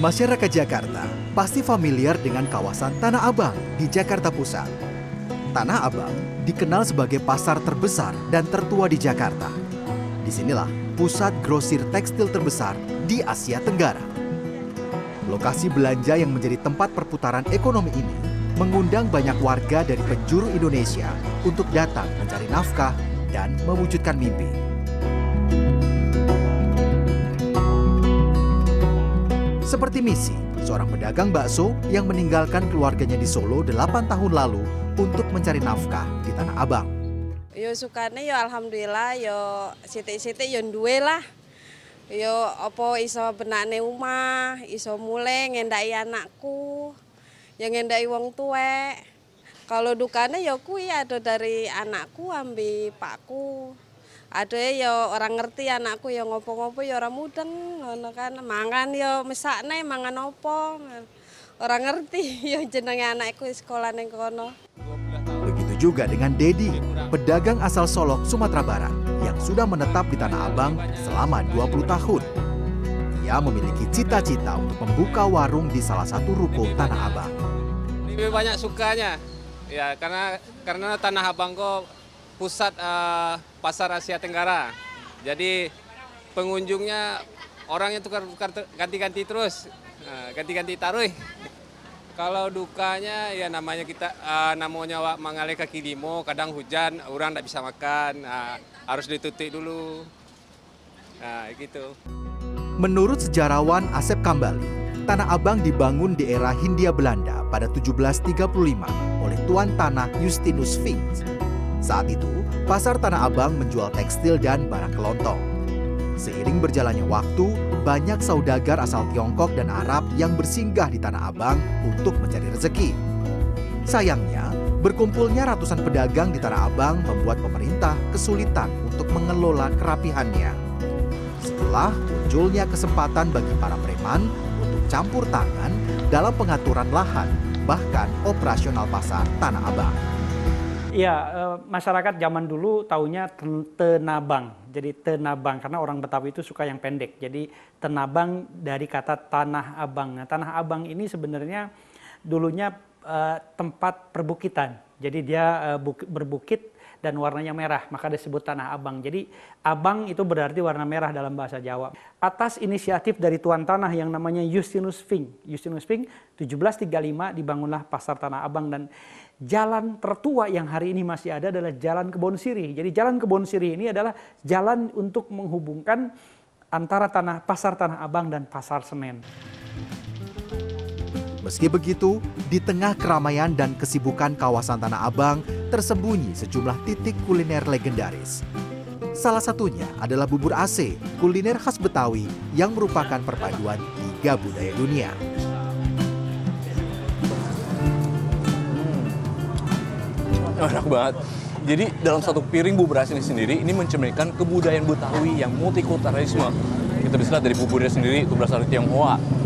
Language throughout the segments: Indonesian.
Masyarakat Jakarta pasti familiar dengan kawasan Tanah Abang di Jakarta Pusat. Tanah Abang dikenal sebagai pasar terbesar dan tertua di Jakarta. Di sinilah pusat grosir tekstil terbesar di Asia Tenggara. Lokasi belanja yang menjadi tempat perputaran ekonomi ini mengundang banyak warga dari penjuru Indonesia untuk datang mencari nafkah dan mewujudkan mimpi. Seperti misi, seorang pedagang bakso yang meninggalkan keluarganya di Solo 8 tahun lalu untuk mencari nafkah di Tanah Abang. Yo sukane yo alhamdulillah yo sithik-sithik yo duwe lah. Yo apa iso benakne omah, iso mulai ngendaki anakku, yang ngendaki wong tuwek. Kalau dukane yo kuwi ada dari anakku ambi pakku. Ada ya orang ngerti anakku ya ngopo-ngopo ya orang mudeng ngono kan. Mangan ya mesakne mangan opo. Orang ngerti ya jenenge anakku sekolah ning kono. Begitu juga dengan Dedi, pedagang asal Solok, Sumatera Barat yang sudah menetap di Tanah Abang selama 20 tahun. Ia memiliki cita-cita untuk membuka warung di salah satu ruko Tanah Abang. Lebih banyak sukanya, ya karena karena Tanah Abang kok pusat uh, pasar Asia Tenggara. Jadi pengunjungnya orangnya tukar ganti-ganti terus, ganti-ganti taruh. Kalau dukanya ya namanya kita uh, namanya wak mangale kaki limo, kadang hujan, orang tidak bisa makan, uh, harus ditutup dulu. Nah, gitu. Menurut sejarawan Asep Kambali, Tanah Abang dibangun di era Hindia Belanda pada 1735 oleh Tuan Tanah Justinus Finks. Saat itu, pasar Tanah Abang menjual tekstil dan barang kelontong. Seiring berjalannya waktu, banyak saudagar asal Tiongkok dan Arab yang bersinggah di Tanah Abang untuk mencari rezeki. Sayangnya, berkumpulnya ratusan pedagang di Tanah Abang membuat pemerintah kesulitan untuk mengelola kerapihannya. Setelah munculnya kesempatan bagi para preman untuk campur tangan dalam pengaturan lahan, bahkan operasional pasar Tanah Abang. Iya, masyarakat zaman dulu taunya tenabang. Jadi tenabang karena orang Betawi itu suka yang pendek. Jadi tenabang dari kata tanah abang. Nah, tanah abang ini sebenarnya dulunya uh, tempat perbukitan. Jadi dia uh, berbukit dan warnanya merah, maka disebut tanah abang. Jadi abang itu berarti warna merah dalam bahasa Jawa. Atas inisiatif dari tuan tanah yang namanya Justinus Fink. Justinus Fink 1735 dibangunlah pasar Tanah Abang dan jalan tertua yang hari ini masih ada adalah Jalan Kebon Siri. Jadi Jalan Kebon Siri ini adalah jalan untuk menghubungkan antara tanah pasar Tanah Abang dan pasar Senen. Meski begitu, di tengah keramaian dan kesibukan kawasan Tanah Abang tersembunyi sejumlah titik kuliner legendaris. Salah satunya adalah bubur AC, kuliner khas Betawi yang merupakan perpaduan tiga budaya dunia. enak banget. Jadi dalam satu piring bubur ini sendiri ini mencerminkan kebudayaan Betawi yang multikulturalisme. Kita bisa lihat dari buburnya sendiri itu berasal dari Tionghoa.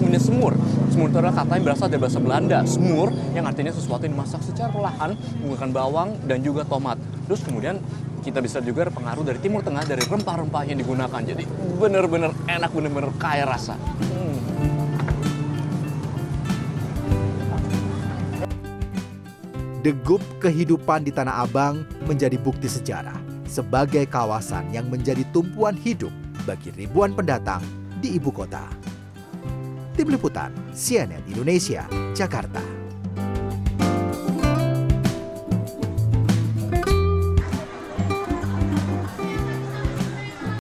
Minyak semur. Semur itu adalah kata yang berasal dari bahasa Belanda. Semur yang artinya sesuatu yang dimasak secara perlahan menggunakan bawang dan juga tomat. Terus kemudian kita bisa juga pengaruh dari Timur Tengah dari rempah-rempah yang digunakan. Jadi benar-benar enak, benar-benar kaya rasa. Hmm. Degup kehidupan di Tanah Abang menjadi bukti sejarah sebagai kawasan yang menjadi tumpuan hidup bagi ribuan pendatang di ibu kota. Tim Liputan CNN Indonesia, Jakarta.